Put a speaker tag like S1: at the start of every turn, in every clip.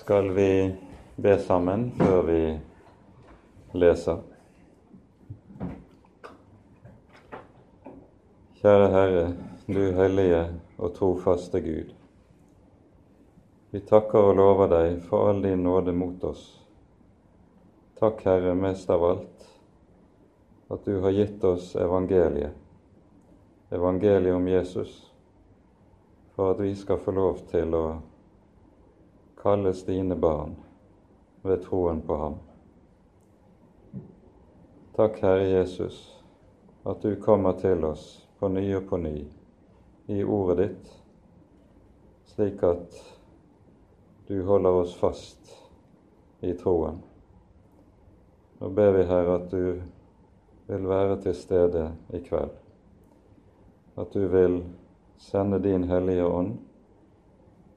S1: skal vi be sammen før vi leser. Kjære Herre, du hellige og trofaste Gud. Vi takker og lover deg for all din nåde mot oss. Takk, Herre, mest av alt, at du har gitt oss evangeliet, evangeliet om Jesus, for at vi skal få lov til å kalles dine barn ved troen på ham. Takk, Herre Jesus, at du kommer til oss på ny og på ny i ordet ditt, slik at du holder oss fast i troen. Nå ber vi, Herre, at du vil være til stede i kveld. At du vil sende din Hellige Ånd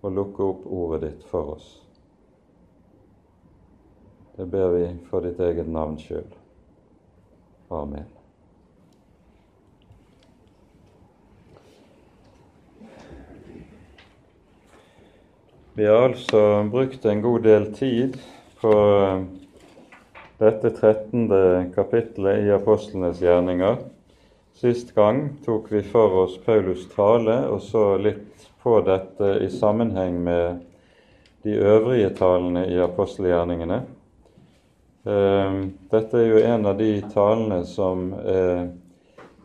S1: og lukke opp ordet ditt for oss. Det ber vi for ditt eget navns skyld. Amen. Vi har altså brukt en god del tid på eh, dette 13. kapittelet i apostlenes gjerninger. Sist gang tok vi for oss Paulus' tale og så litt på dette i sammenheng med de øvrige talene i apostelgjerningene. Ehm, dette er jo en av de talene som er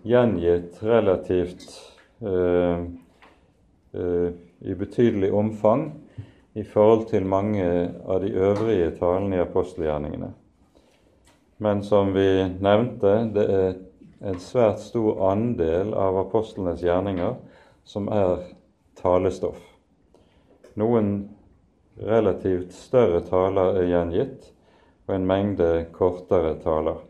S1: gjengitt relativt eh, eh, i betydelig omfang i forhold til mange av de øvrige talene i apostelgjerningene. Men som vi nevnte, det er en svært stor andel av apostlenes gjerninger som er talestoff. Noen relativt større taler er gjengitt, og en mengde kortere taler.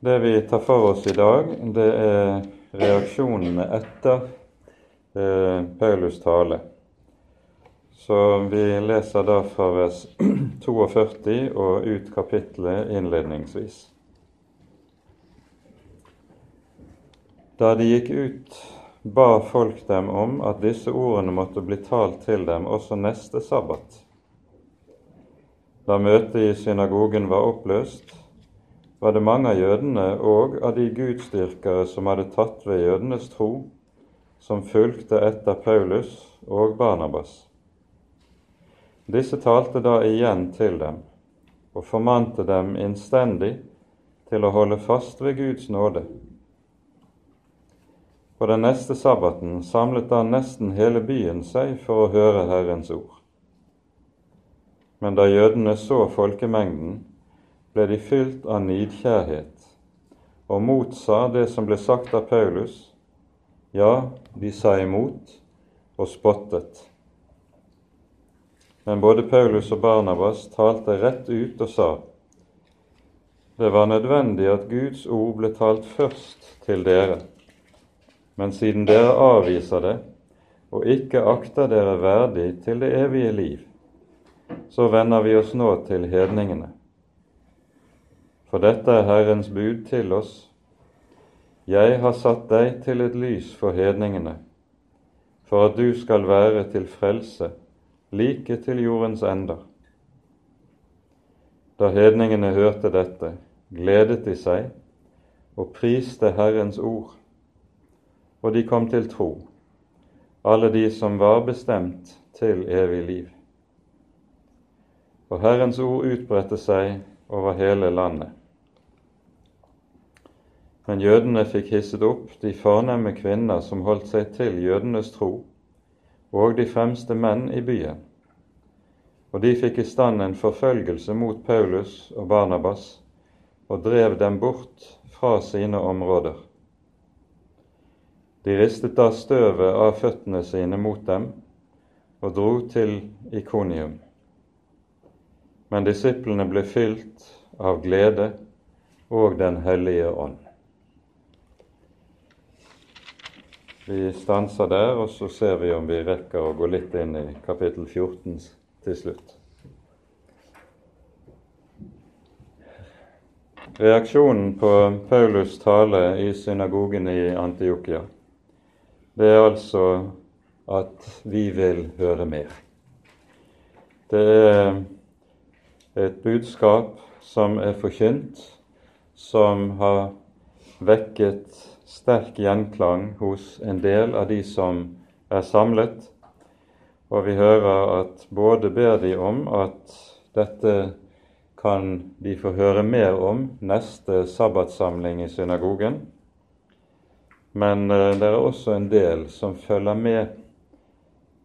S1: Det vi tar for oss i dag, det er reaksjonene etter eh, Paulus' tale. Så vi leser da fra vers 42 og ut kapittelet innledningsvis. Da de gikk ut, ba folk dem om at disse ordene måtte bli talt til dem også neste sabbat. Da møtet i synagogen var oppløst, var det mange av jødene og av de gudsdyrkere som hadde tatt ved jødenes tro, som fulgte etter Paulus og Barnabas. Disse talte da igjen til dem og formante dem innstendig til å holde fast ved Guds nåde. På den neste sabbaten samlet da nesten hele byen seg for å høre Herrens ord. Men da jødene så folkemengden, ble de fylt av nidkjærhet og motsa det som ble sagt av Paulus. Ja, de sa imot og spottet. Men både Paulus og Barnabas talte rett ut og sa det var nødvendig at Guds ord ble talt først til dere, men siden dere avviser det og ikke akter dere verdig til det evige liv, så vender vi oss nå til hedningene. For dette er Herrens bud til oss. Jeg har satt deg til et lys for hedningene, for at du skal være til frelse like til jordens ender. Da hedningene hørte dette, gledet de seg og priste Herrens ord, og de kom til tro, alle de som var bestemt til evig liv og Herrens ord utbredte seg over hele landet. Men jødene fikk hisset opp de fornemme kvinner som holdt seg til jødenes tro, og de fremste menn i byen. Og de fikk i stand en forfølgelse mot Paulus og Barnabas og drev dem bort fra sine områder. De ristet da støvet av føttene sine mot dem og dro til Ikonium. Men disiplene ble fylt av glede og Den hellige ånd. Vi stanser der, og så ser vi om vi rekker å gå litt inn i kapittel 14 til slutt. Reaksjonen på Paulus' tale i synagogen i Antiokia, det er altså at vi vil høre mer. Det er et budskap som er forkynt, som har vekket sterk gjenklang hos en del av de som er samlet, og vi hører at både ber de om at dette kan de få høre mer om neste sabbatsamling i synagogen, men eh, det er også en del som følger med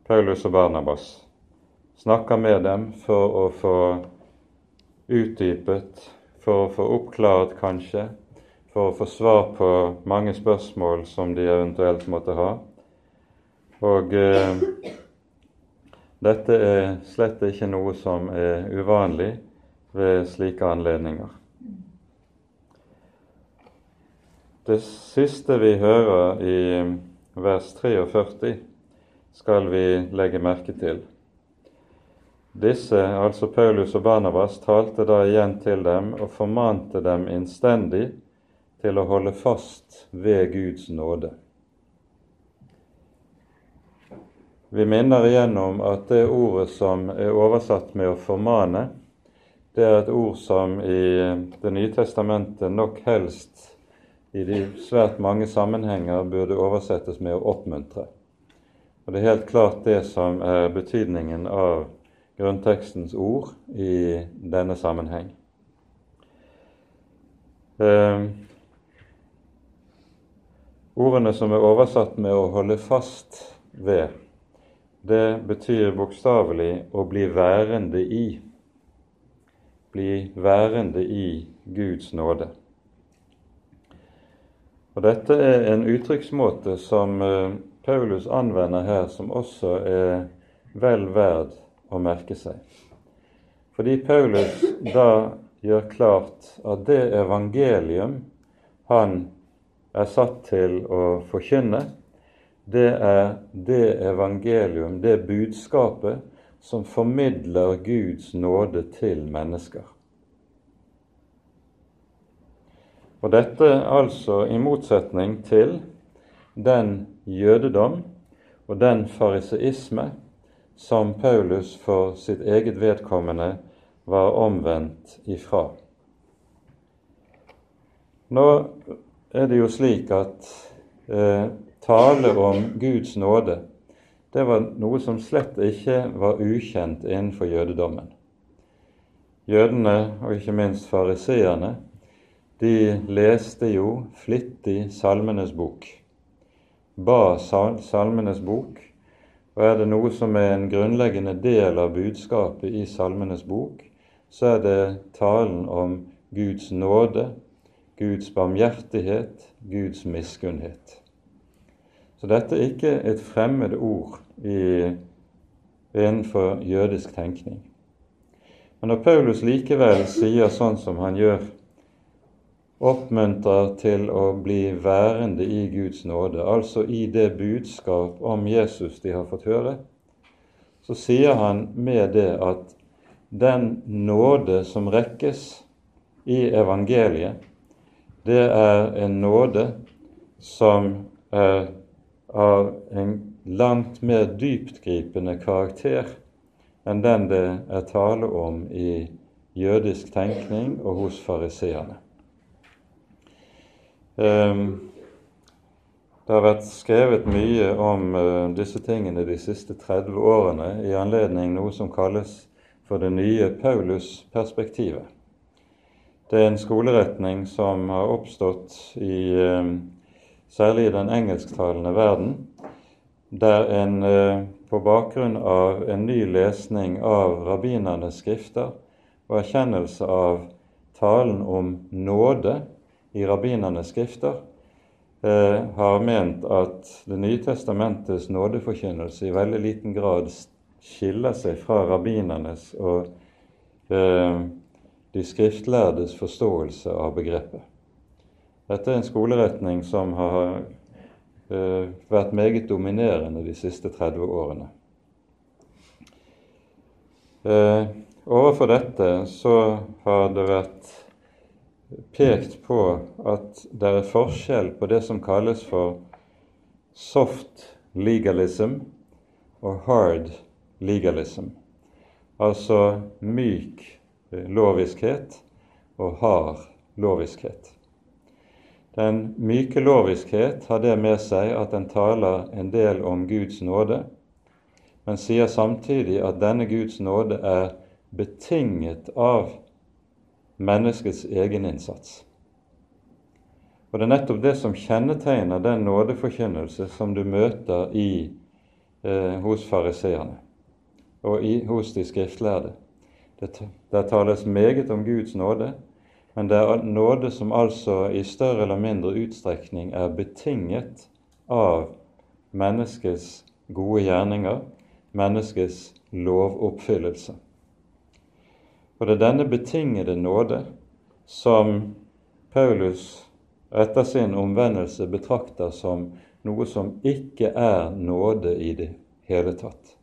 S1: Paulus og Barnabas, snakker med dem for å få utdypet, for å få oppklart kanskje, for å få svar på mange spørsmål som de eventuelt måtte ha. Og eh, dette er slett ikke noe som er uvanlig ved slike anledninger. Det siste vi hører i vers 43, skal vi legge merke til. Disse, altså Paulus og Barnabas, talte da igjen til dem og formante dem innstendig til å holde fast ved Guds nåde. Vi minner igjen om at det ordet som er oversatt med å formane, det er et ord som i Det nye testamentet nok helst i de svært mange sammenhenger burde oversettes med å oppmuntre. Og Det er helt klart det som er betydningen av grunntekstens ord i denne sammenheng. Eh, ordene som er oversatt med 'å holde fast ved', det betyr bokstavelig 'å bli værende i'. Bli værende i Guds nåde. Og Dette er en uttrykksmåte som eh, Paulus anvender her, som også er vel verd å merke seg. Fordi Paulus da gjør klart at det evangelium han er satt til å forkynne, det er det evangelium, det budskapet, som formidler Guds nåde til mennesker. Og dette altså i motsetning til den jødedom og den fariseisme som Paulus for sitt eget vedkommende var omvendt ifra. Nå er det jo slik at eh, tale om Guds nåde det var noe som slett ikke var ukjent innenfor jødedommen. Jødene, og ikke minst fariseerne, de leste jo flittig Salmenes bok, ba Salmenes bok, og er det noe som er en grunnleggende del av budskapet i Salmenes bok, så er det talen om Guds nåde, Guds barmhjertighet, Guds miskunnhet. Så dette er ikke et fremmed ord i, innenfor jødisk tenkning. Men når Paulus likevel sier sånn som han gjør oppmuntrer til å bli værende i Guds nåde, altså i det budskap om Jesus de har fått høre, så sier han med det at den nåde som rekkes i evangeliet, det er en nåde som er av en langt mer dyptgripende karakter enn den det er tale om i jødisk tenkning og hos fariseerne. Ehm, det har vært skrevet mye om eh, disse tingene de siste 30 årene i anledning noe som kalles for det nye Paulus-perspektivet. Det er en skoleretning som har oppstått i ehm, særlig i den engelsktalende verden, der en eh, på bakgrunn av en ny lesning av rabbinernes skrifter og erkjennelse av talen om nåde i rabbinernes skrifter eh, har ment at Det nye testamentets nådeforkynnelse i veldig liten grad skiller seg fra rabbinernes og eh, de skriftlærdes forståelse av begrepet. Dette er en skoleretning som har eh, vært meget dominerende de siste 30 årene. Eh, overfor dette så har det vært pekt på at det er forskjell på det som kalles for soft legalism, og hard legalism, altså myk loviskhet og hard loviskhet. Den myke loviskhet har det med seg at den taler en del om Guds nåde, men sier samtidig at denne Guds nåde er betinget av menneskets egen innsats. Og Det er nettopp det som kjennetegner den nådeforkynnelse som du møter i, eh, hos fariseerne og i, hos de skriftlærde. Det, der tales meget om Guds nåde, men det er nåde som altså i større eller mindre utstrekning er betinget av menneskets gode gjerninger, menneskets lovoppfyllelse. Og det er denne betingede nåde som Paulus etter sin omvendelse betrakter som noe som ikke er nåde i det hele tatt.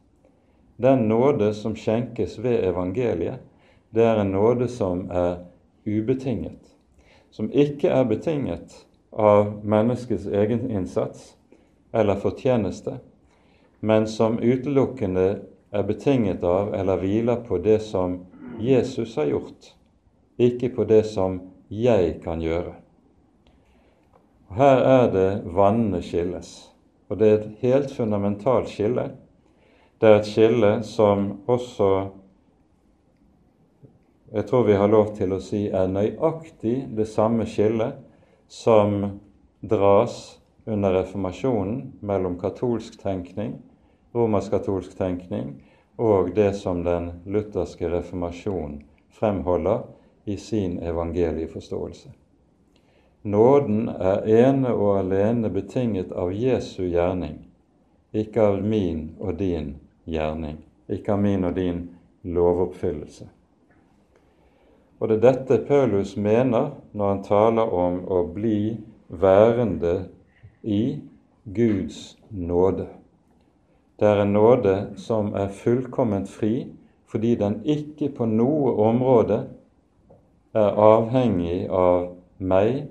S1: Den nåde som skjenkes ved evangeliet, det er en nåde som er ubetinget, som ikke er betinget av menneskets egen innsats eller fortjeneste, men som utelukkende er betinget av eller hviler på det som Jesus har gjort, ikke på det som jeg kan gjøre. Her er det vannene skilles, og det er et helt fundamentalt skille. Det er et skille som også jeg tror vi har lov til å si er nøyaktig det samme skillet som dras under reformasjonen mellom katolsk tenkning, romersk-katolsk tenkning, og det som den lutherske reformasjon fremholder i sin evangelieforståelse. Nåden er ene og alene betinget av Jesu gjerning, ikke av min og din gjerning, ikke av min og din lovoppfyllelse. Og det er dette Paulus mener når han taler om å bli værende i Guds nåde. Det er en nåde som er fullkomment fri, fordi den ikke på noe område er avhengig av meg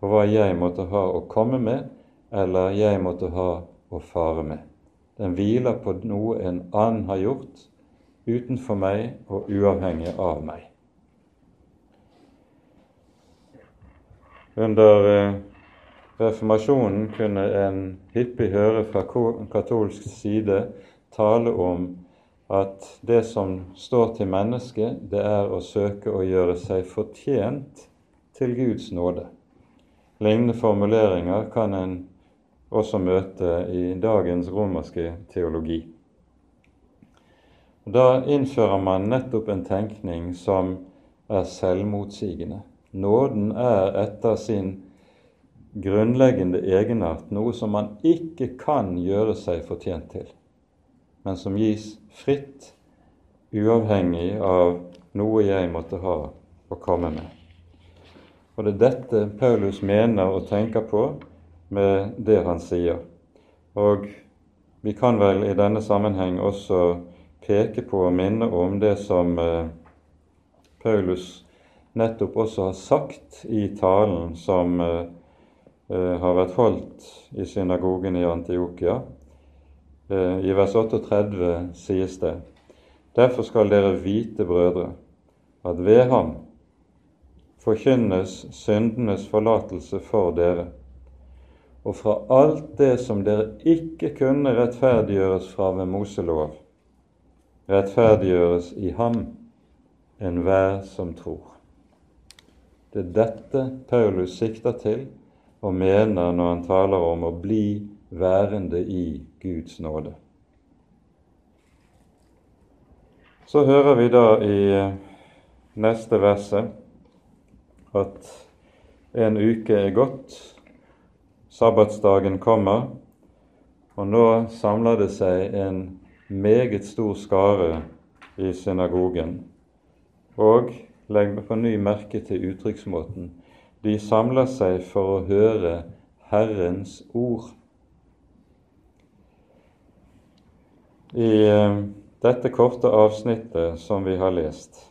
S1: og hva jeg måtte ha å komme med, eller jeg måtte ha å fare med. Den hviler på noe en annen har gjort, utenfor meg og uavhengig av meg. Under eh, reformasjonen kunne en hyppig høre fra katolsk side tale om at det som står til mennesket, det er å søke å gjøre seg fortjent til Guds nåde. Lignende formuleringer kan en også møte i dagens romerske teologi. Da innfører man nettopp en tenkning som er selvmotsigende. Nåden er etter sin grunnleggende egenart noe som man ikke kan gjøre seg fortjent til, men som gis fritt, uavhengig av noe jeg måtte ha å komme med. Og det er dette Paulus mener og tenker på med det han sier. Og vi kan vel i denne sammenheng også peke på og minne om det som eh, Paulus nettopp også har sagt i talen som eh, har vært holdt i synagogen i Antiokia. I vers 38 sies det:" Derfor skal dere vite, brødre, at ved ham forkynnes syndenes forlatelse for dere, og fra alt det som dere ikke kunne rettferdiggjøres fra ved Moselov, rettferdiggjøres i ham enhver som tror. Det er dette Paulus sikter til og mener når han taler om å bli værende i Guds nåde. Så hører vi da i neste verset at en uke er gått, sabbatsdagen kommer, og nå samler det seg en meget stor skare i synagogen. Og legg på ny merke til uttrykksmåten. De samler seg for å høre Herrens ord. I eh, dette korte avsnittet som vi har lest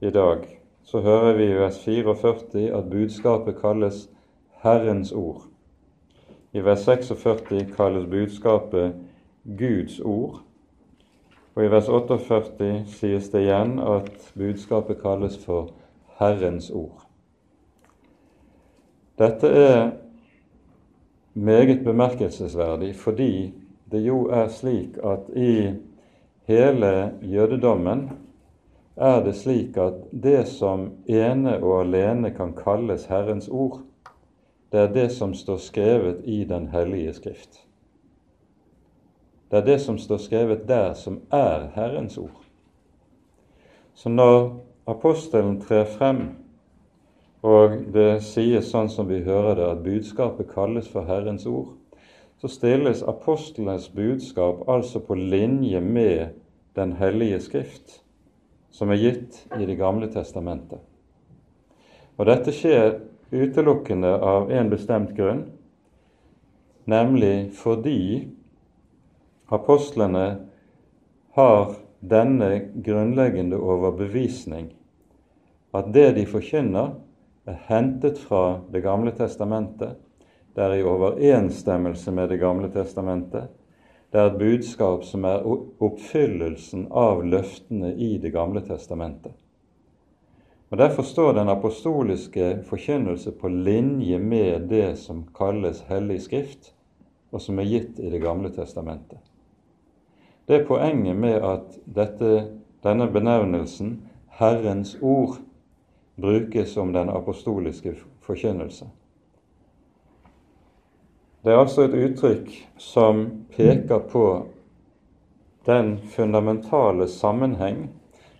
S1: i dag, så hører vi i vers 44 at budskapet kalles Herrens ord. I vers 46 kalles budskapet Guds ord. Og i vers 48 sies det igjen at budskapet kalles for Herrens ord. Dette er meget bemerkelsesverdig fordi det jo er slik at i hele jødedommen er det slik at det som ene og alene kan kalles Herrens ord, det er det som står skrevet i Den hellige skrift. Det er det som står skrevet der, som er Herrens ord. Så når apostelen trer frem, og det sies sånn som vi hører det, at budskapet kalles for Herrens ord, så stilles apostlenes budskap altså på linje med Den hellige skrift som er gitt i Det gamle testamentet. Og dette skjer utelukkende av en bestemt grunn, nemlig fordi apostlene har denne grunnleggende overbevisning at det de forkynner, er hentet fra Det gamle testamentet, det er i overensstemmelse med Det gamle testamentet, det er et budskap som er oppfyllelsen av løftene i Det gamle testamentet. Og Derfor står den apostoliske forkynnelse på linje med det som kalles Hellig Skrift, og som er gitt i Det gamle testamentet. Det er poenget med at dette, denne benevnelsen, Herrens ord, brukes om den apostoliske forkynnelse. Det er altså et uttrykk som peker på den fundamentale sammenheng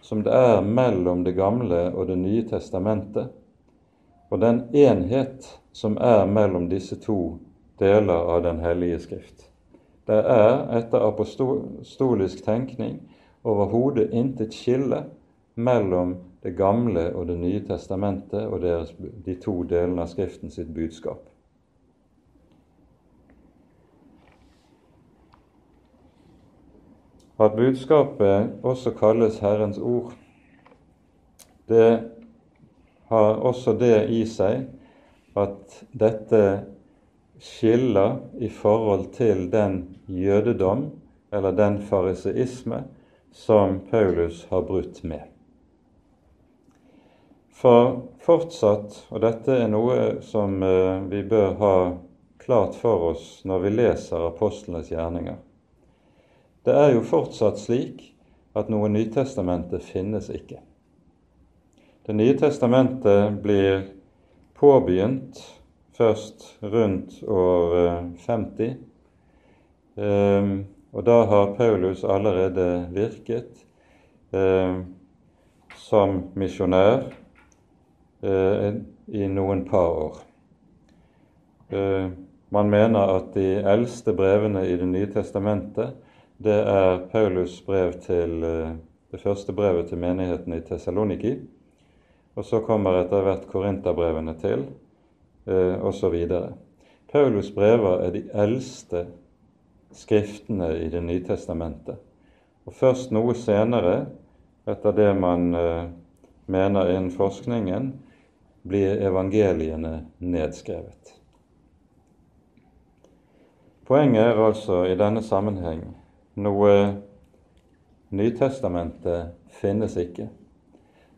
S1: som det er mellom Det gamle og Det nye testamentet, og den enhet som er mellom disse to deler av Den hellige skrift. Det er etter apostolisk tenkning overhodet intet skille mellom Det gamle og Det nye testamentet og deres, de to delene av Skriften sitt budskap. At budskapet også kalles Herrens ord, det har også det i seg at dette skiller i forhold til den jødedom eller den fariseisme som Paulus har brutt med. For fortsatt, og dette er noe som eh, vi bør ha klart for oss når vi leser apostlenes gjerninger, det er jo fortsatt slik at noe Nytestamentet finnes ikke. Det nye testamentet blir påbegynt først rundt år 50. Eh, ehm, og da har Paulus allerede virket eh, som misjonær i noen par år. Eh, man mener at de eldste brevene i Det nye testamentet det er Paulus' brev til eh, det første brevet til menigheten i Tessaloniki. Og så kommer etter hvert Korinterbrevene til, eh, osv. Paulus' brever er de eldste skriftene i Det nye testamentet. Og først noe senere, etter det man eh, mener innen forskningen, blir evangeliene nedskrevet. Poenget er altså i denne sammenheng noe Nytestamentet finnes ikke.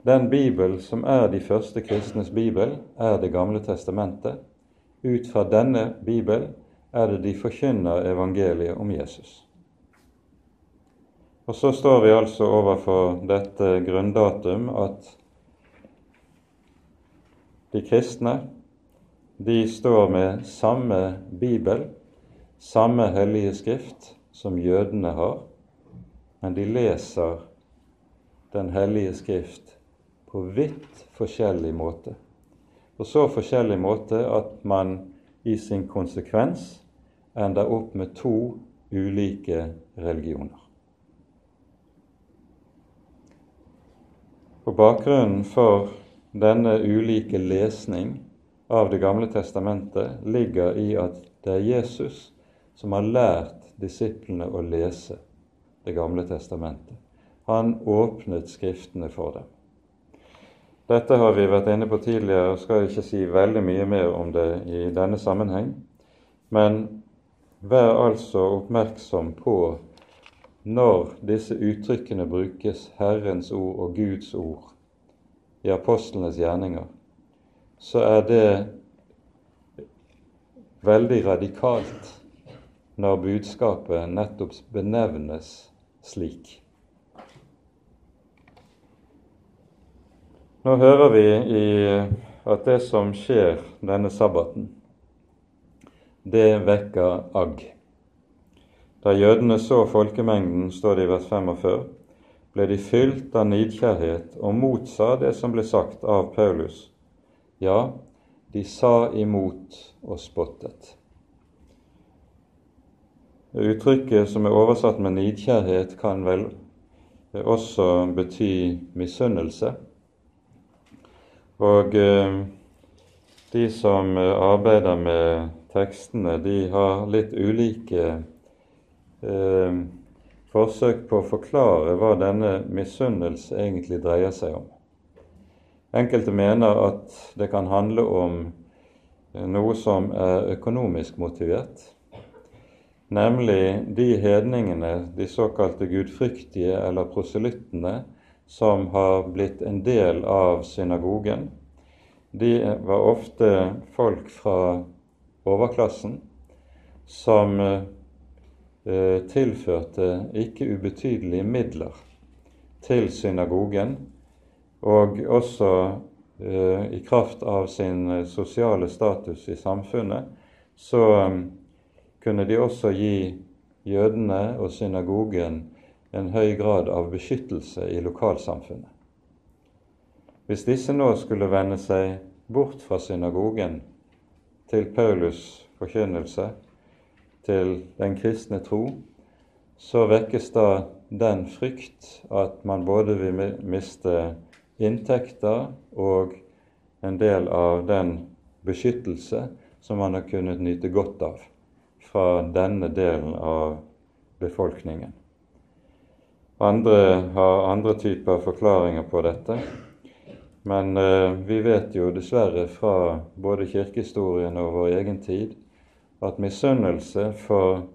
S1: Den Bibel som er de første kristnes bibel, er Det gamle testamentet. Ut fra denne Bibel er det de forkynner evangeliet om Jesus. Og så står vi altså overfor dette grunndatum at de kristne de står med samme Bibel, samme hellige skrift, som jødene har, men de leser Den hellige skrift på vidt forskjellig måte. På så forskjellig måte at man i sin konsekvens ender opp med to ulike religioner. Og Bakgrunnen for denne ulike lesning av Det gamle testamentet ligger i at det er Jesus som har lært disiplene å lese Det gamle testamentet. Han åpnet Skriftene for dem. Dette har vi vært inne på tidligere og skal ikke si veldig mye mer om det i denne sammenheng. Men vær altså oppmerksom på når disse uttrykkene brukes Herrens ord og Guds ord i apostlenes gjerninger, så er det veldig radikalt når budskapet nettopp benevnes slik. Nå hører vi i at det som skjer denne sabbaten, det vekker agg. Da jødene så folkemengden, står det i vers 45, ble de fylt av nidkjærhet og motsa det som ble sagt av Paulus. Ja, de sa imot og spottet. Uttrykket som er oversatt med nidkjærhet, kan vel også bety misunnelse. Og eh, de som arbeider med tekstene, de har litt ulike eh, forsøk på å forklare hva denne misunnelse egentlig dreier seg om. Enkelte mener at det kan handle om noe som er økonomisk motivert, nemlig de hedningene, de såkalte gudfryktige eller proselyttene, som har blitt en del av synagogen, de var ofte folk fra overklassen som tilførte ikke ubetydelige midler til synagogen, og også eh, i kraft av sin sosiale status i samfunnet, så eh, kunne de også gi jødene og synagogen en høy grad av beskyttelse i lokalsamfunnet. Hvis disse nå skulle vende seg bort fra synagogen til Paulus' forkynnelse, til den kristne tro, så vekkes da den frykt at man både vil miste inntekter og en del av den beskyttelse som man har kunnet nyte godt av fra denne delen av befolkningen. Andre har andre typer forklaringer på dette. Men eh, vi vet jo dessverre fra både kirkehistorien og vår egen tid at misunnelse for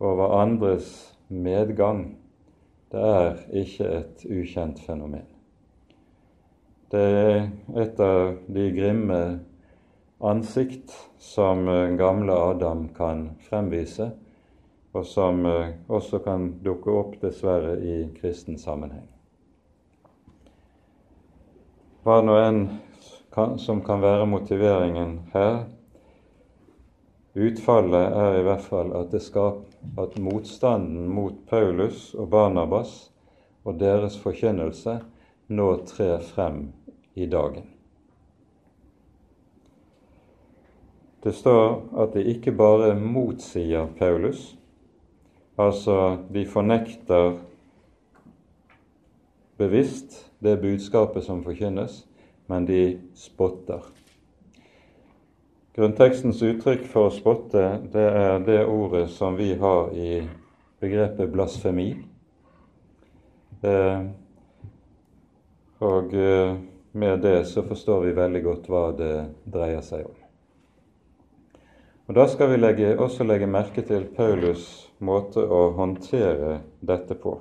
S1: over andres medgang, det er ikke et ukjent fenomen. Det er et av de grimme ansikt som eh, gamle Adam kan fremvise og som eh, også kan dukke opp, dessverre, i kristen sammenheng. Hva nå enn som kan være motiveringen her, utfallet er i hvert fall at skaper at motstanden mot Paulus og Barnabas og deres forkynnelse nå trer frem i dagen. Det står at de ikke bare motsier Paulus, Altså, de fornekter bevisst det budskapet som forkynnes, men de spotter. Grunntekstens uttrykk for å spotte, det er det ordet som vi har i begrepet blasfemi. Eh, og eh, med det så forstår vi veldig godt hva det dreier seg om. Og Da skal vi legge, også legge merke til Paulus' måte å håndtere dette på.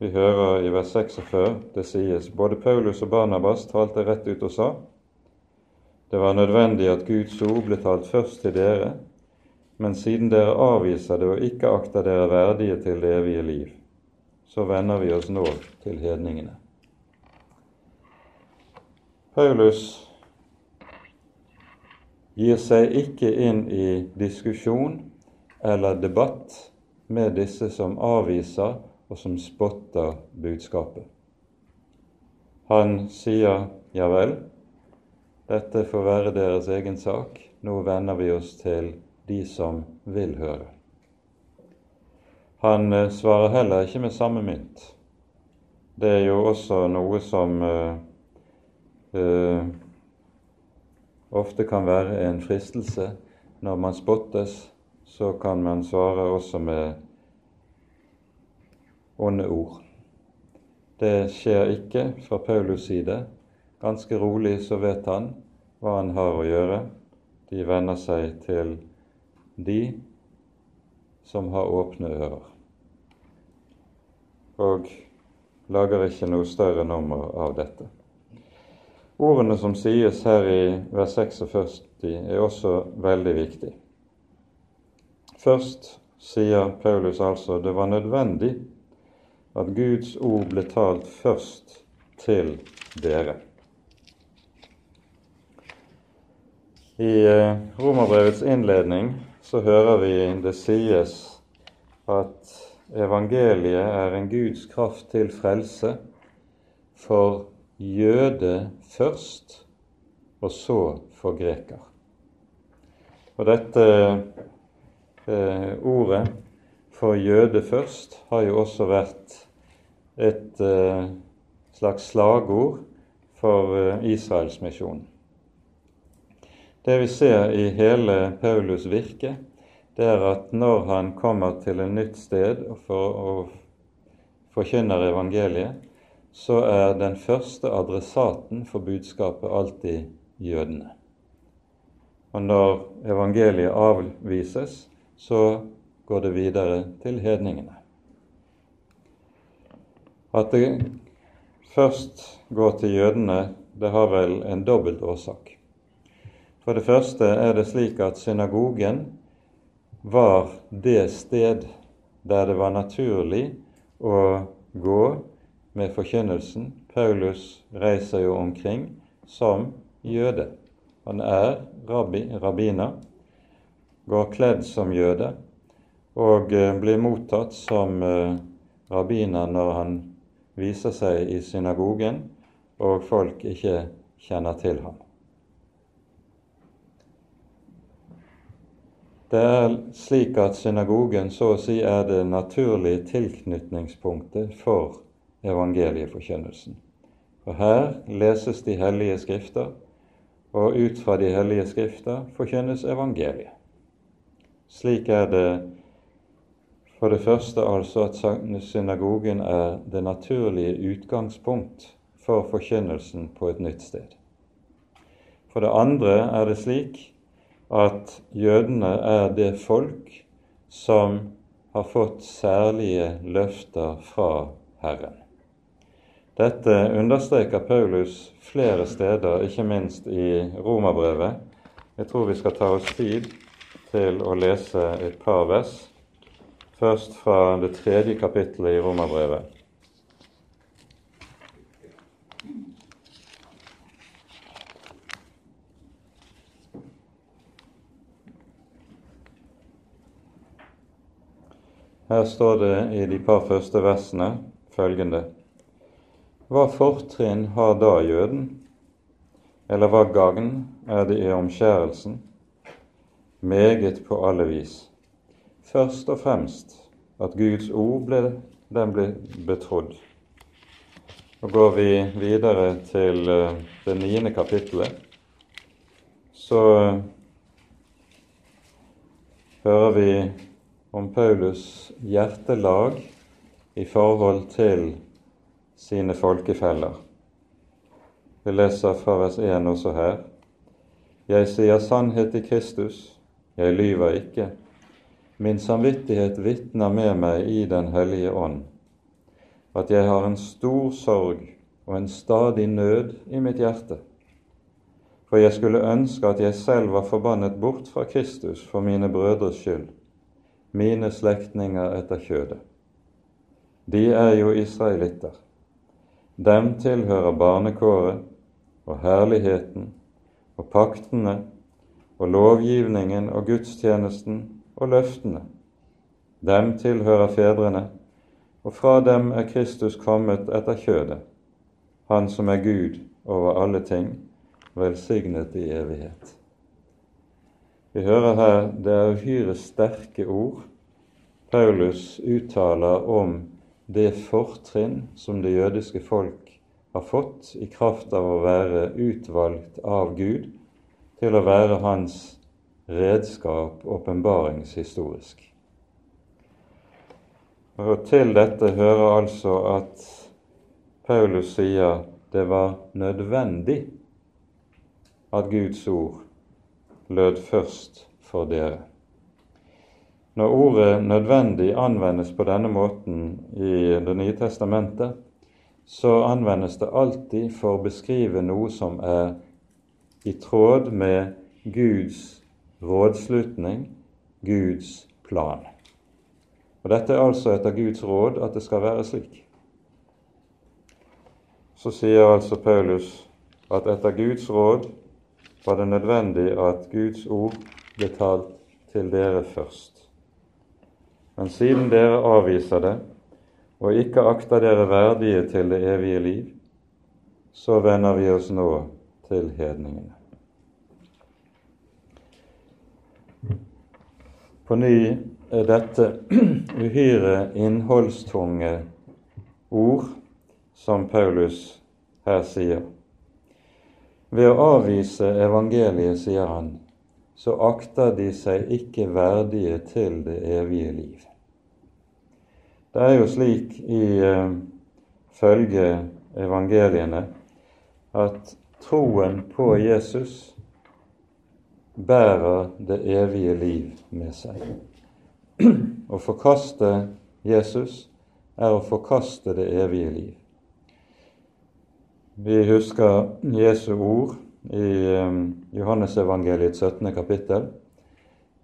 S1: Vi hører i vers 46 det sies både Paulus og Barnabas talte rett ut og sa det var nødvendig at Guds ord ble talt først til dere, men siden dere avviser det og ikke akter dere verdige til det evige liv, så vender vi oss nå til hedningene. Paulus gir seg ikke inn i diskusjon eller debatt med disse som avviser og som spotter budskapet. Han sier ja vel, dette får være deres egen sak, nå vender vi oss til de som vil høre. Han eh, svarer heller ikke med samme mynt. Det er jo også noe som uh, uh, ofte kan være en fristelse når man spottes så kan man svare også med onde ord. Det skjer ikke fra Paulus' side. Ganske rolig så vet han hva han har å gjøre. De venner seg til de som har åpne ører. Og lager ikke noe større nummer av dette. Ordene som sies her i vers 46, er også veldig viktige. Først sier Paulus altså det var nødvendig at Guds ord ble talt først til dere. I eh, Romerbrevets innledning så hører vi det sies at evangeliet er en Guds kraft til frelse for jøde først, og så for greker. Og dette eh, ordet for jøde først har jo også vært et eh, slags slagord for eh, Israelsmisjonen. Det vi ser i hele Paulus' virke, det er at når han kommer til et nytt sted for å forkynner evangeliet, så er den første adressaten for budskapet alltid jødene. Og når evangeliet avvises, så går det videre til hedningene. At det først går til jødene, det har vel en dobbelt årsak. For det første er det slik at synagogen var det sted der det var naturlig å gå med forkynnelsen. Paulus reiser jo omkring som jøde. Han er rabbi, rabbiner, går kledd som jøde og eh, blir mottatt som eh, rabbiner når han viser seg i synagogen og folk ikke kjenner til ham. Det er slik at synagogen så å si er det naturlige tilknytningspunktet for evangelieforkynnelsen. For her leses de hellige skrifter, og ut fra de hellige skrifter forkynnes evangeliet. Slik er det for det første altså at synagogen er det naturlige utgangspunkt for forkynnelsen på et nytt sted. For det andre er det slik at jødene er det folk som har fått særlige løfter fra Herren. Dette understreker Paulus flere steder, ikke minst i Romerbrevet. Jeg tror vi skal ta oss tid til å lese et par vers, først fra det tredje kapittelet i Romerbrevet. Her står det i de par første versene følgende Hva fortrinn har da jøden, eller hva gagn er det i omskjærelsen? Meget på alle vis. Først og fremst at Guds ord ble, den ble betrodd. Og Går vi videre til eh, det niende kapittelet, så hører vi om Paulus' hjertelag i forhold til sine folkefeller. Vi leser fra vers 1 også her. Jeg sier sannhet i Kristus, jeg lyver ikke. Min samvittighet vitner med meg i Den hellige ånd, at jeg har en stor sorg og en stadig nød i mitt hjerte. For jeg skulle ønske at jeg selv var forbannet bort fra Kristus for mine brødres skyld mine slektninger etter kjødet. De er jo israelitter. Dem tilhører barnekåret og herligheten og paktene og lovgivningen og gudstjenesten og løftene. Dem tilhører fedrene, og fra dem er Kristus kommet etter kjødet, Han som er Gud over alle ting, velsignet i evighet. Vi hører her det er uhyre sterke ord Paulus uttaler om det fortrinn som det jødiske folk har fått i kraft av å være utvalgt av Gud til å være hans redskap åpenbaringshistorisk. Og Til dette hører altså at Paulus sier det var nødvendig at Guds ord lød først for dere. Når ordet 'nødvendig' anvendes på denne måten i Det nye testamentet, så anvendes det alltid for å beskrive noe som er i tråd med Guds rådslutning, Guds plan. Og Dette er altså etter Guds råd at det skal være slik. Så sier altså Paulus at etter Guds råd var det nødvendig at Guds ord ble talt til dere først. Men siden dere avviser det og ikke akter dere verdige til det evige liv, så vender vi oss nå til hedningene. På ny er dette uhyre innholdstunge ord som Paulus her sier. Ved å avvise evangeliet, sier han, så akter de seg ikke verdige til det evige liv. Det er jo slik i uh, følge evangeliene at troen på Jesus bærer det evige liv med seg. Å forkaste Jesus er å forkaste det evige liv. Vi husker Jesu ord i Johannesevangeliet Johannesevangeliets 17. kapittel,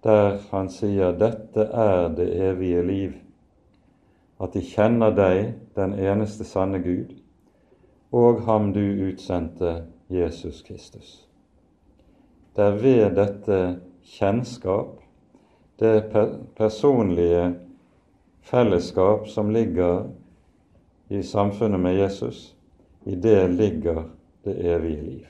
S1: der han sier 'Dette er det evige liv', at de kjenner deg, den eneste sanne Gud, og ham du utsendte, Jesus Kristus. Det er ved dette kjennskap, det personlige fellesskap som ligger i samfunnet med Jesus, i det ligger det evige liv.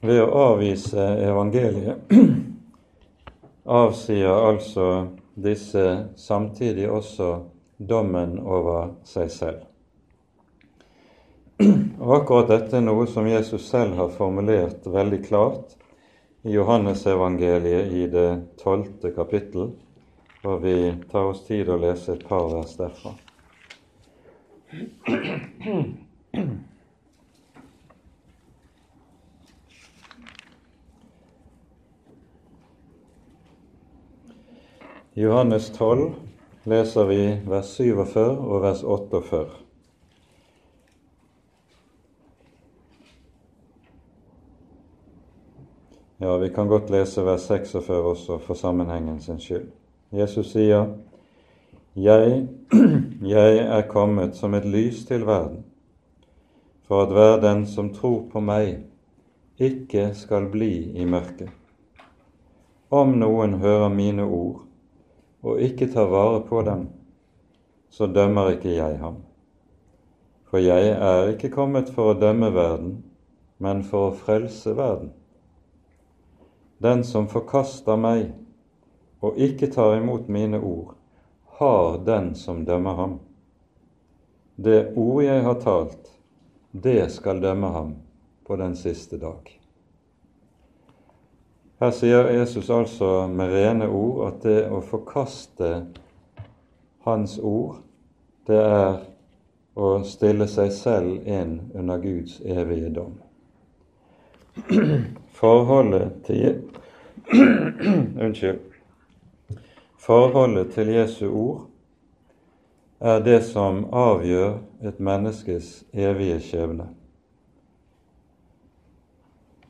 S1: Ved å avvise evangeliet avsier altså disse samtidig også dommen over seg selv. Og Akkurat dette er noe som Jesus selv har formulert veldig klart i Johannesevangeliet i det tolvte kapittel, og vi tar oss tid å lese et par vers derfra. Johannes 12 leser vi vers 47 og vers 48. Ja, vi kan godt lese vers 46 også for sammenhengen sin skyld. Jesus sier, jeg, jeg er kommet som et lys til verden, for at hver den som tror på meg, ikke skal bli i mørket. Om noen hører mine ord og ikke tar vare på dem, så dømmer ikke jeg ham. For jeg er ikke kommet for å dømme verden, men for å frelse verden. Den som forkaster meg og ikke tar imot mine ord, har den som dømmer ham. Det ord jeg har talt, det skal dømme ham på den siste dag. Her sier Jesus altså med rene ord at det å forkaste Hans ord, det er å stille seg selv inn under Guds evige dom. Forholdet til Unnskyld. Forholdet til Jesu ord er det som avgjør et menneskes evige skjebne.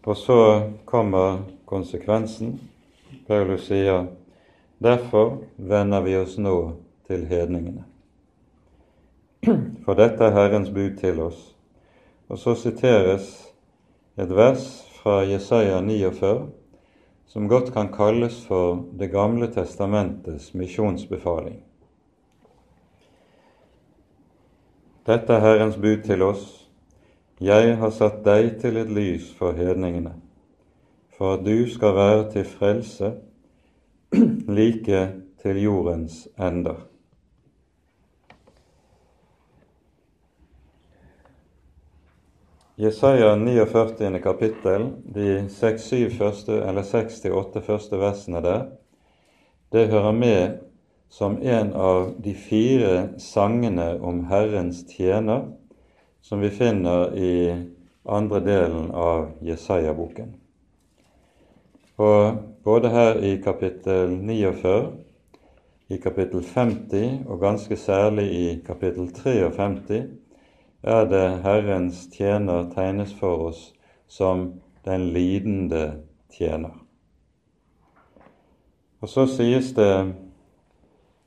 S1: Og så kommer konsekvensen. Paulus sier derfor vender vi oss nå til hedningene. For dette er Herrens bud til oss. Og så siteres et vers fra Jesaja 49, som godt kan kalles for Det gamle testamentets misjonsbefaling. Dette er Herrens bud til oss. Jeg har satt deg til et lys for hedningene, for at du skal være til frelse like til jordens ender. Jesaja 49. kapittel, de 6-7 første, eller 6-8 første versene der, det hører med som en av de fire sangene om Herrens tjener som vi finner i andre delen av Jesaja-boken. Og både her i kapittel 49, i kapittel 50 og ganske særlig i kapittel 53 er det Herrens tjener tegnes for oss som den lidende tjener. Og så sies det,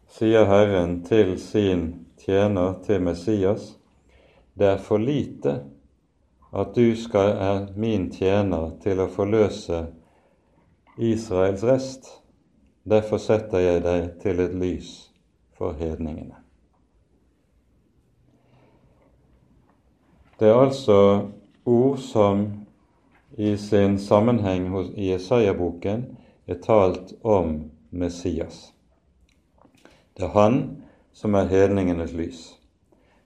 S1: sier Herren til sin tjener, til Messias, det er for lite at du skal er min tjener til å forløse Israels rest. Derfor setter jeg deg til et lys for hedningene. Det er altså ord som i sin sammenheng i Jesaja-boken er talt om Messias. Det er han som er hedningenes lys.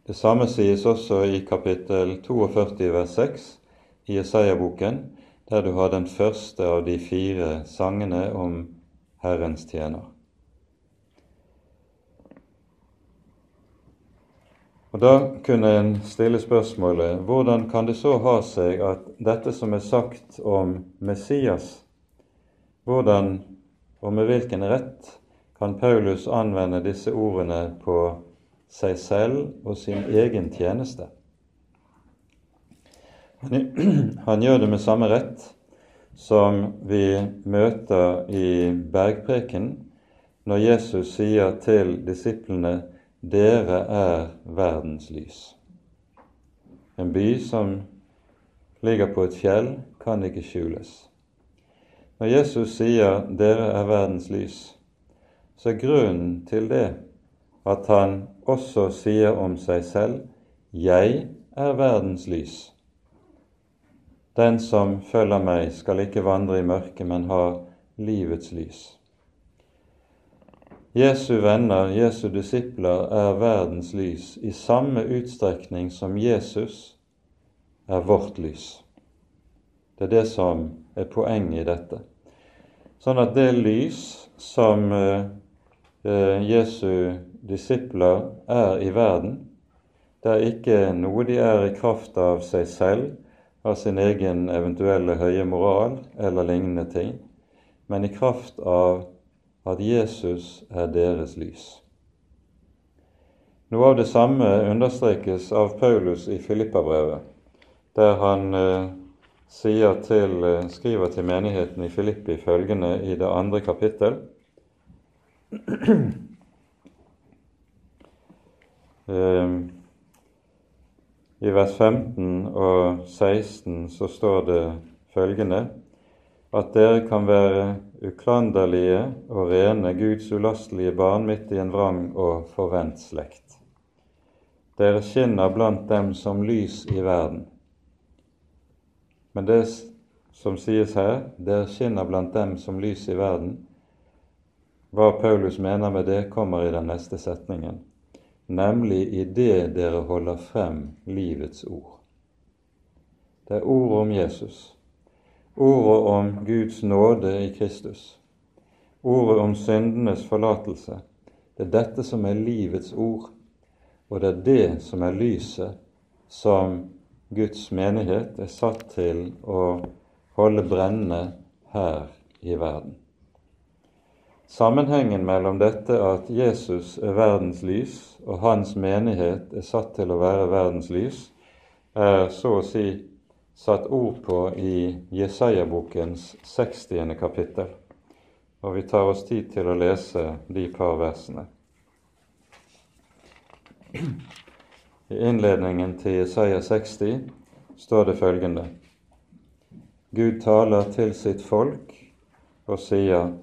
S1: Det samme sies også i kapittel 42 vers 6 i Jesaja-boken, der du har den første av de fire sangene om Herrens tjener. Og Da kunne en stille spørsmålet hvordan kan det så ha seg at dette som er sagt om Messias, hvordan og med hvilken rett kan Paulus anvende disse ordene på seg selv og sin egen tjeneste. Han gjør det med samme rett som vi møter i bergpreken når Jesus sier til disiplene dere er verdens lys. En by som ligger på et fjell, kan ikke skjules. Når Jesus sier 'dere er verdens lys', så er grunnen til det at han også sier om seg selv 'Jeg er verdens lys'. Den som følger meg, skal ikke vandre i mørket, men har livets lys. Jesu venner, Jesu disipler, er verdens lys i samme utstrekning som Jesus er vårt lys. Det er det som er poenget i dette. Sånn at det lys som eh, eh Jesu disipler er i verden. Det er ikke noe de er i kraft av seg selv, av sin egen eventuelle høye moral eller lignende ting, men i kraft av at Jesus er deres lys. Noe av det samme understrekes av Paulus i Filippabrevet, der han eh, til, eh, skriver til menigheten i Filippi følgende i det andre kapittel. Ehm, I vers 15 og 16 så står det følgende at dere kan være uklanderlige og rene, Guds ulastelige barn midt i en vrang og forvent slekt. Dere skinner blant dem som lys i verden. Men det som sies her, dere skinner blant dem som lys i verden, hva Paulus mener med det, kommer i den neste setningen nemlig i det dere holder frem livets ord. Det er ordet om Jesus, ordet om Guds nåde i Kristus, ordet om syndenes forlatelse. Det er dette som er livets ord, og det er det som er lyset som Guds menighet er satt til å holde brennende her i verden. Sammenhengen mellom dette at Jesus er verdens lys, og hans menighet er satt til å være verdens lys, er så å si satt ord på i Jesaja-bokens 60. kapittel. Og vi tar oss tid til å lese de par versene. I innledningen til Jesaja 60 står det følgende Gud taler til sitt folk og sier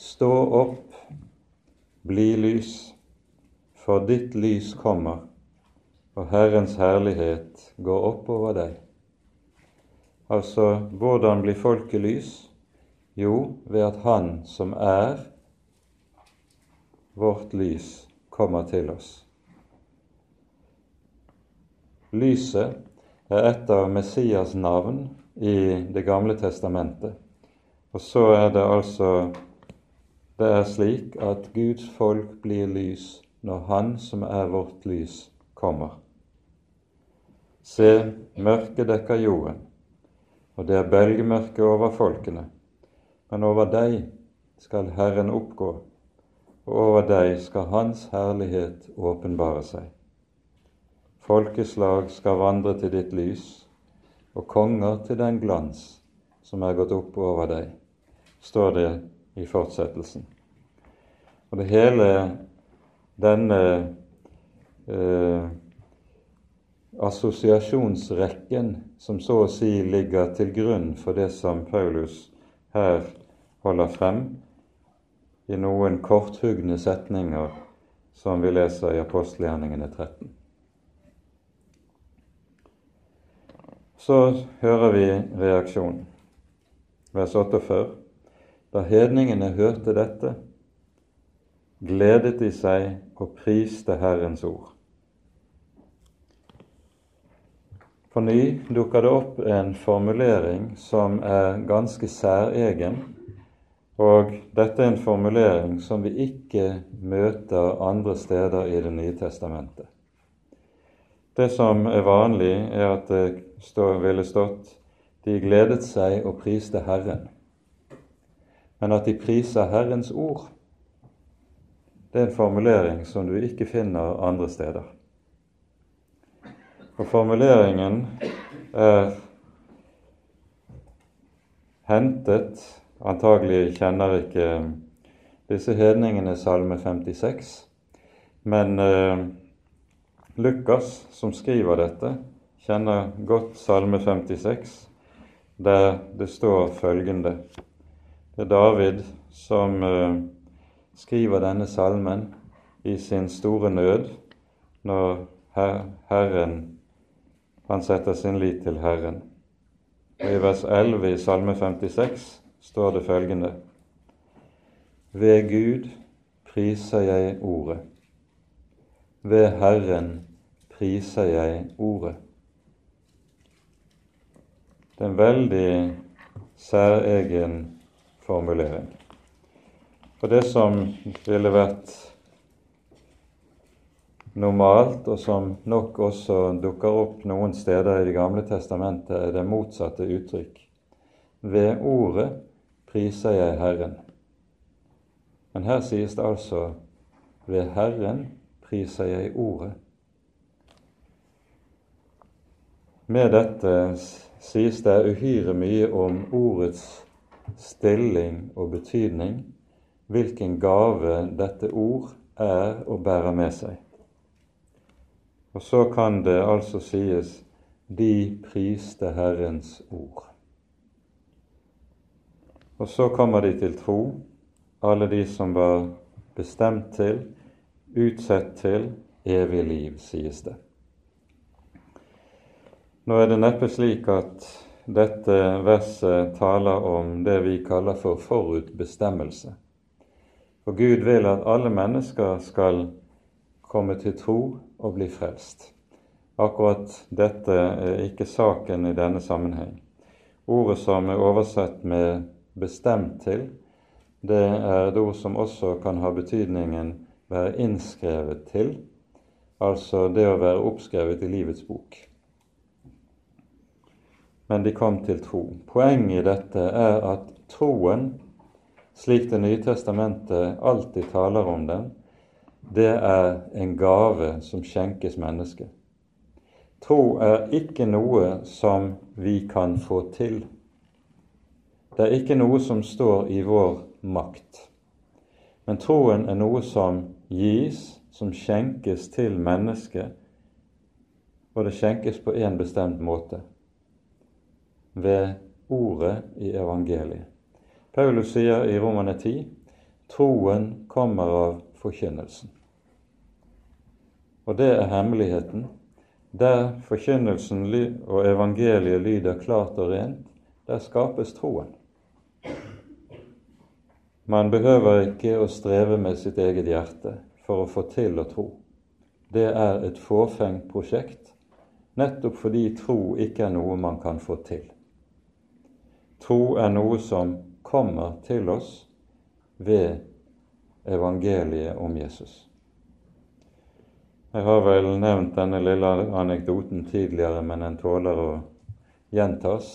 S1: Stå opp, bli lys, for ditt lys kommer, og Herrens herlighet går opp over deg. Altså, hvordan blir folket lys? Jo, ved at Han som er vårt lys, kommer til oss. Lyset er et av Messias navn i Det gamle testamentet. Og så er det altså det er slik at Guds folk blir lys når Han som er vårt lys, kommer. Se, mørket dekker jorden, og det er belgmørke over folkene. Men over deg skal Herren oppgå, og over deg skal Hans herlighet åpenbare seg. Folkeslag skal vandre til ditt lys, og konger til den glans som er gått opp over deg, står det i fortsettelsen. Og det hele denne eh, assosiasjonsrekken som så å si ligger til grunn for det som Paulus her holder frem i noen korthugne setninger som vi leser i apostelgjerningene 13. Så hører vi reaksjonen. Vers 48. Da hedningene hørte dette, gledet de seg og priste Herrens ord. På ny dukker det opp en formulering som er ganske særegen, og dette er en formulering som vi ikke møter andre steder i Det nye testamentet. Det som er vanlig, er at det stå, ville stått de gledet seg og priste Herren. Men at de priser Herrens ord, det er en formulering som du ikke finner andre steder. Og formuleringen er hentet. Antagelig kjenner ikke disse hedningene Salme 56, men eh, Lukas, som skriver dette, kjenner godt Salme 56, der det står følgende. Det er David som eh, skriver denne salmen i sin store nød når Herren han setter sin lit til Herren. Og I vers 11 i Salme 56 står det følgende Ved Gud priser jeg Ordet. Ved Herren priser jeg Ordet. Det er en veldig særegen formulering. Og det som ville vært normalt, og som nok også dukker opp noen steder i Det gamle testamentet, er det motsatte uttrykk. Ved ordet priser jeg Herren. Men her sies det altså ved Herren priser jeg ordet. Med dette sies det uhyre mye om ordets stilling og betydning hvilken gave dette ord er å bære med seg. Og så kan det altså sies de priste Herrens ord. Og så kommer de til tro, alle de som var bestemt til, utsett til, evig liv, sies det. Nå er det neppe slik at dette verset taler om det vi kaller for forutbestemmelse. For Gud vil at alle mennesker skal komme til tro og bli frelst. Akkurat dette er ikke saken i denne sammenheng. Ordet som er oversett med 'bestemt til', det er et ord som også kan ha betydningen 'være innskrevet til', altså det å være oppskrevet i livets bok. Men de kom til tro. Poenget i dette er at troen slik Det nye testamentet alltid taler om den, det er en gave som skjenkes mennesket. Tro er ikke noe som vi kan få til. Det er ikke noe som står i vår makt. Men troen er noe som gis, som skjenkes til mennesket, og det skjenkes på en bestemt måte ved ordet i evangeliet. Paulus sier i Romane 10 troen kommer av forkynnelsen. Og det er hemmeligheten. Der forkynnelsen og evangeliet lyder klart og rent, der skapes troen. Man behøver ikke å streve med sitt eget hjerte for å få til å tro. Det er et fåfengt prosjekt, nettopp fordi tro ikke er noe man kan få til. Tro er noe som kommer til oss ved evangeliet om Jesus. Jeg har vel nevnt denne lille anekdoten tidligere, men den tåler å gjentas.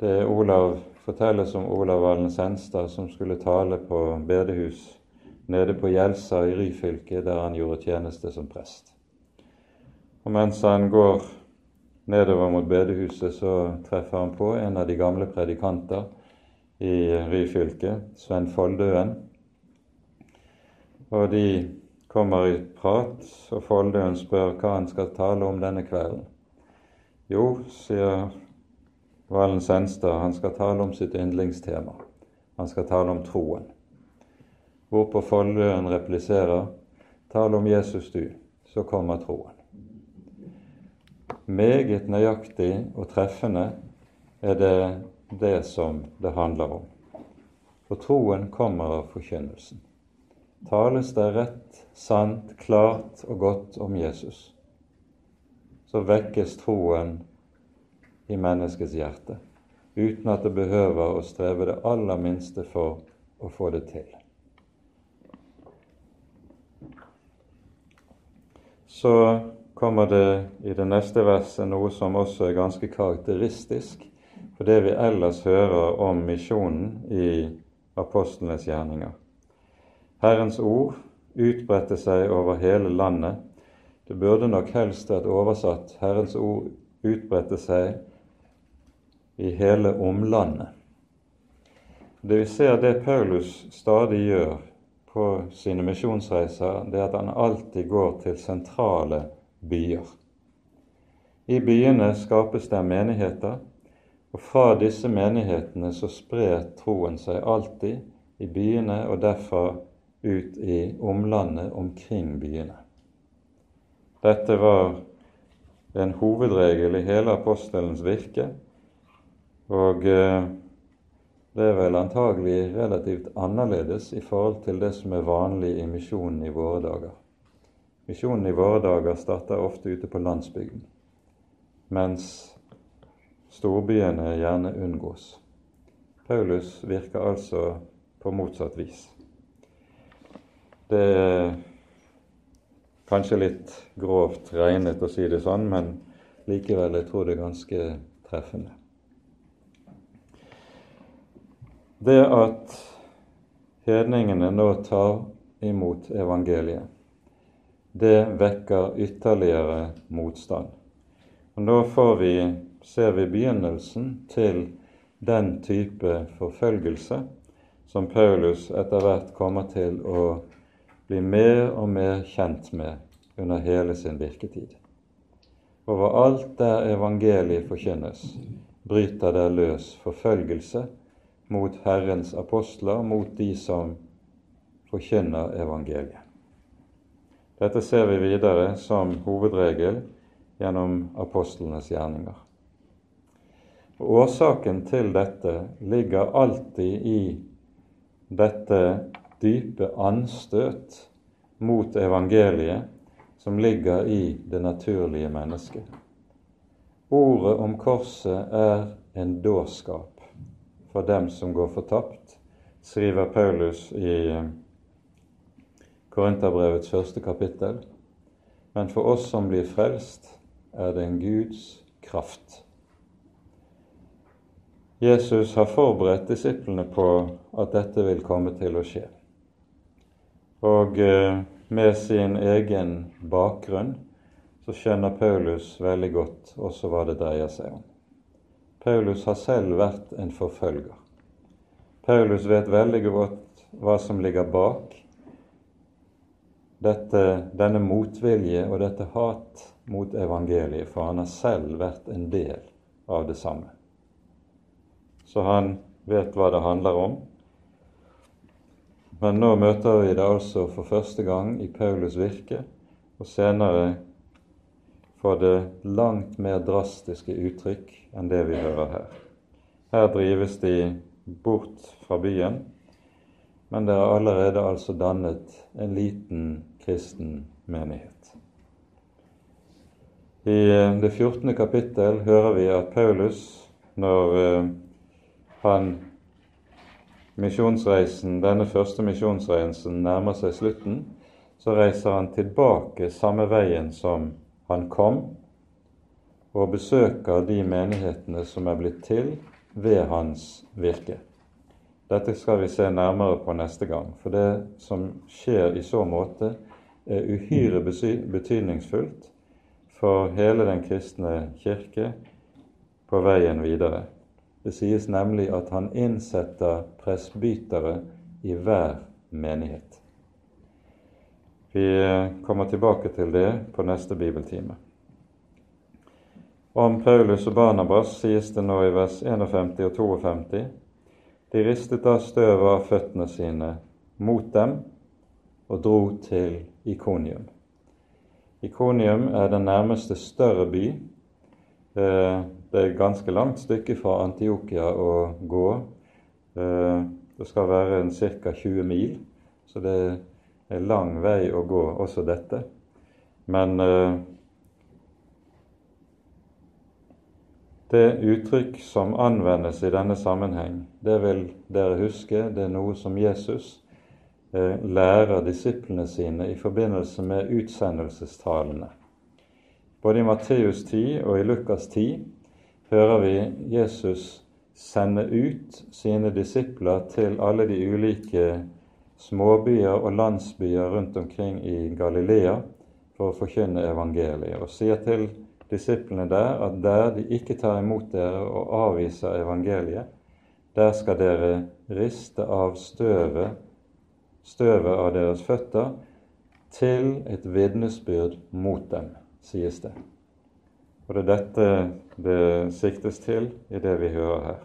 S1: Det er Olav, fortelles om Olav Valen Senstad som skulle tale på bedehus nede på Gjelsa i Ryfylke, der han gjorde tjeneste som prest. Og Mens han går nedover mot bedehuset, så treffer han på en av de gamle predikanter i Ryfylke, Sven Foldøen. Og de kommer i prat, og Foldøen spør hva han skal tale om denne kvelden. Jo, sier Valen Senstad, han skal tale om sitt yndlingstema. Han skal tale om troen. Hvorpå Foldøen repliserer, tal om Jesus du, så kommer troen. Meget nøyaktig og treffende er det det som det handler om. For troen kommer av forkynnelsen tales det rett, sant, klart og godt om Jesus, så vekkes troen i menneskets hjerte, uten at det behøver å streve det aller minste for å få det til. Så kommer det i det neste verset noe som også er ganske karakteristisk for det vi ellers hører om misjonen i apostlenes gjerninger. Herrens ord utbredte seg over hele landet. Det burde nok helst vært oversatt 'Herrens ord utbredte seg i hele omlandet'. Det vi ser det Paulus stadig gjør på sine misjonsreiser, det er at han alltid går til sentrale byer. I byene skapes det menigheter, og fra disse menighetene så sprer troen seg alltid i byene og derfra ut i omlandet omkring byene. Dette var en hovedregel i hele apostelens virke, og eh, det er vel antagelig relativt annerledes i forhold til det som er vanlig i misjonen i våre dager. Misjonen i våre dager starter ofte ute på landsbygden, mens storbyene gjerne unngås. Paulus virker altså på motsatt vis. Det er kanskje litt grovt regnet å si det sånn, men likevel, jeg tror det er ganske treffende. Det at hedningene nå tar imot evangeliet, det vekker ytterligere motstand. Og Nå får vi, ser vi begynnelsen til den type forfølgelse som Paulus etter hvert kommer til å blir mer og mer kjent med under hele sin virketid. Overalt der evangeliet forkynnes, bryter der løs forfølgelse mot Herrens apostler, mot de som forkynner evangeliet. Dette ser vi videre som hovedregel gjennom apostlenes gjerninger. Og Årsaken til dette ligger alltid i dette dype anstøt mot evangeliet som ligger i det naturlige mennesket. Ordet om korset er en dårskap for dem som går fortapt, skriver Paulus i eh, Korinterbrevets første kapittel. Men for oss som blir frelst, er det en Guds kraft. Jesus har forberedt disiplene på at dette vil komme til å skje. Og eh, med sin egen bakgrunn så skjønner Paulus veldig godt også hva det dreier seg om. Paulus har selv vært en forfølger. Paulus vet veldig godt hva som ligger bak dette, denne motvilje og dette hat mot evangeliet, for han har selv vært en del av det samme. Så han vet hva det handler om, men nå møter vi det altså for første gang i Paulus virke, og senere får det langt mer drastiske uttrykk enn det vi hører her. Her drives de bort fra byen, men det er allerede altså dannet en liten kristen menighet. I eh, det 14. kapittel hører vi at Paulus, når eh, han misjonsreisen, denne første misjonsreisen nærmer seg slutten, så reiser han tilbake samme veien som han kom, og besøker de menighetene som er blitt til ved hans virke. Dette skal vi se nærmere på neste gang, for det som skjer i så måte, er uhyre betydningsfullt for hele den kristne kirke på veien videre. Det sies nemlig at han innsetter presbytere i hver menighet. Vi kommer tilbake til det på neste bibeltime. Om Paulus og Barnabas sies det nå i vers 51 og 52. De ristet av støvet av føttene sine mot dem og dro til Ikonium. Ikonium er den nærmeste større by. Det er et ganske langt stykke fra Antiokia å gå. Eh, det skal være en ca. 20 mil, så det er lang vei å gå, også dette. Men eh, det uttrykk som anvendes i denne sammenheng, det vil dere huske, det er noe som Jesus Eh, lærer disiplene sine i forbindelse med utsendelsestalene. Både i Matteus 10 og i Lukas 10 hører vi Jesus sende ut sine disipler til alle de ulike småbyer og landsbyer rundt omkring i Galilea for å forkynne evangeliet, og sier til disiplene der at der de ikke tar imot dere og avviser evangeliet, der skal dere riste av støvet støvet av deres føtter til et vitnesbyrd mot dem, sies det. Og det er dette det siktes til i det vi hører her.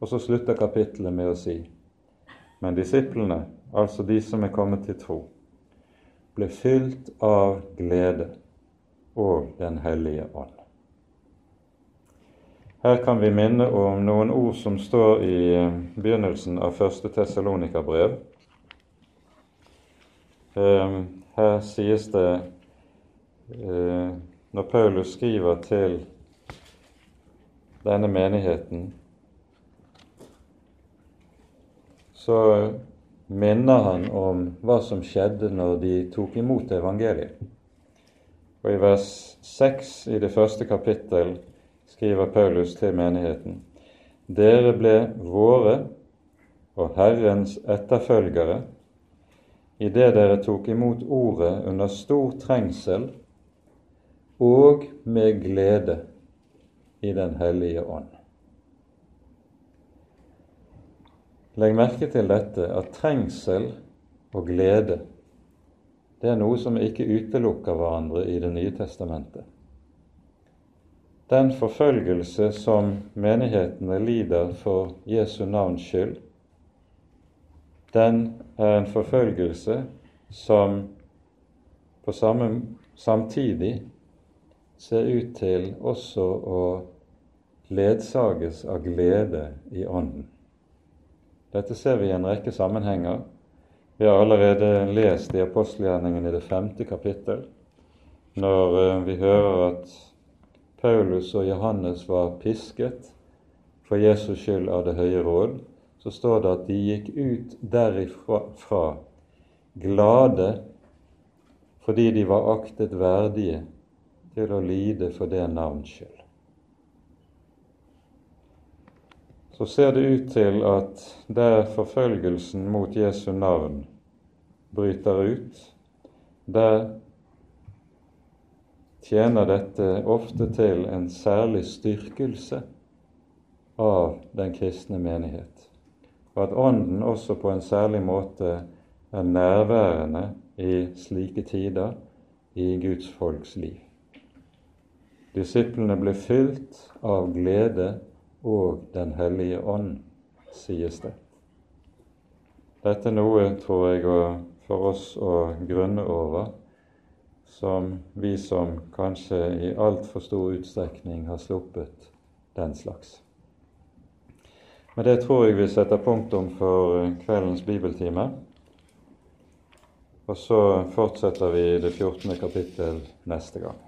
S1: Og så slutter kapittelet med å si men disiplene, altså de som er kommet til tro, ble fylt av glede og Den hellige ånd. Her kan vi minne om noen ord som står i begynnelsen av første Tessalonika-brev, Ehm, her sies det eh, Når Paulus skriver til denne menigheten, så minner han om hva som skjedde når de tok imot evangeliet. Og I vers 6 i det første kapittel skriver Paulus til menigheten.: Dere ble våre og Herrens etterfølgere idet dere tok imot ordet under stor trengsel og med glede i Den hellige ånd. Legg merke til dette at trengsel og glede det er noe som ikke utelukker hverandre i Det nye testamentet. Den forfølgelse som menighetene lider for Jesu navns skyld, den er en forfølgelse som på samme, samtidig ser ut til også å ledsages av glede i Ånden. Dette ser vi i en rekke sammenhenger. Vi har allerede lest i apostelgjerningen i det femte kapittel, når eh, vi hører at Paulus og Johannes var pisket for Jesus skyld av Det høye råd, så står det at de gikk ut derifra glade fordi de var aktet verdige til å lide for det navns skyld. Så ser det ut til at der forfølgelsen mot Jesu navn bryter ut, der tjener dette ofte til en særlig styrkelse av den kristne menighet og at Ånden også på en særlig måte er nærværende i slike tider i Guds folks liv. Disiplene ble fylt av glede og Den hellige ånd, sies det. Dette er noe, tror jeg, for oss å grunne over, som vi som kanskje i altfor stor utstrekning har sluppet den slags. Men det tror jeg vi setter punktum for kveldens bibeltime. Og så fortsetter vi det 14. kapittel neste gang.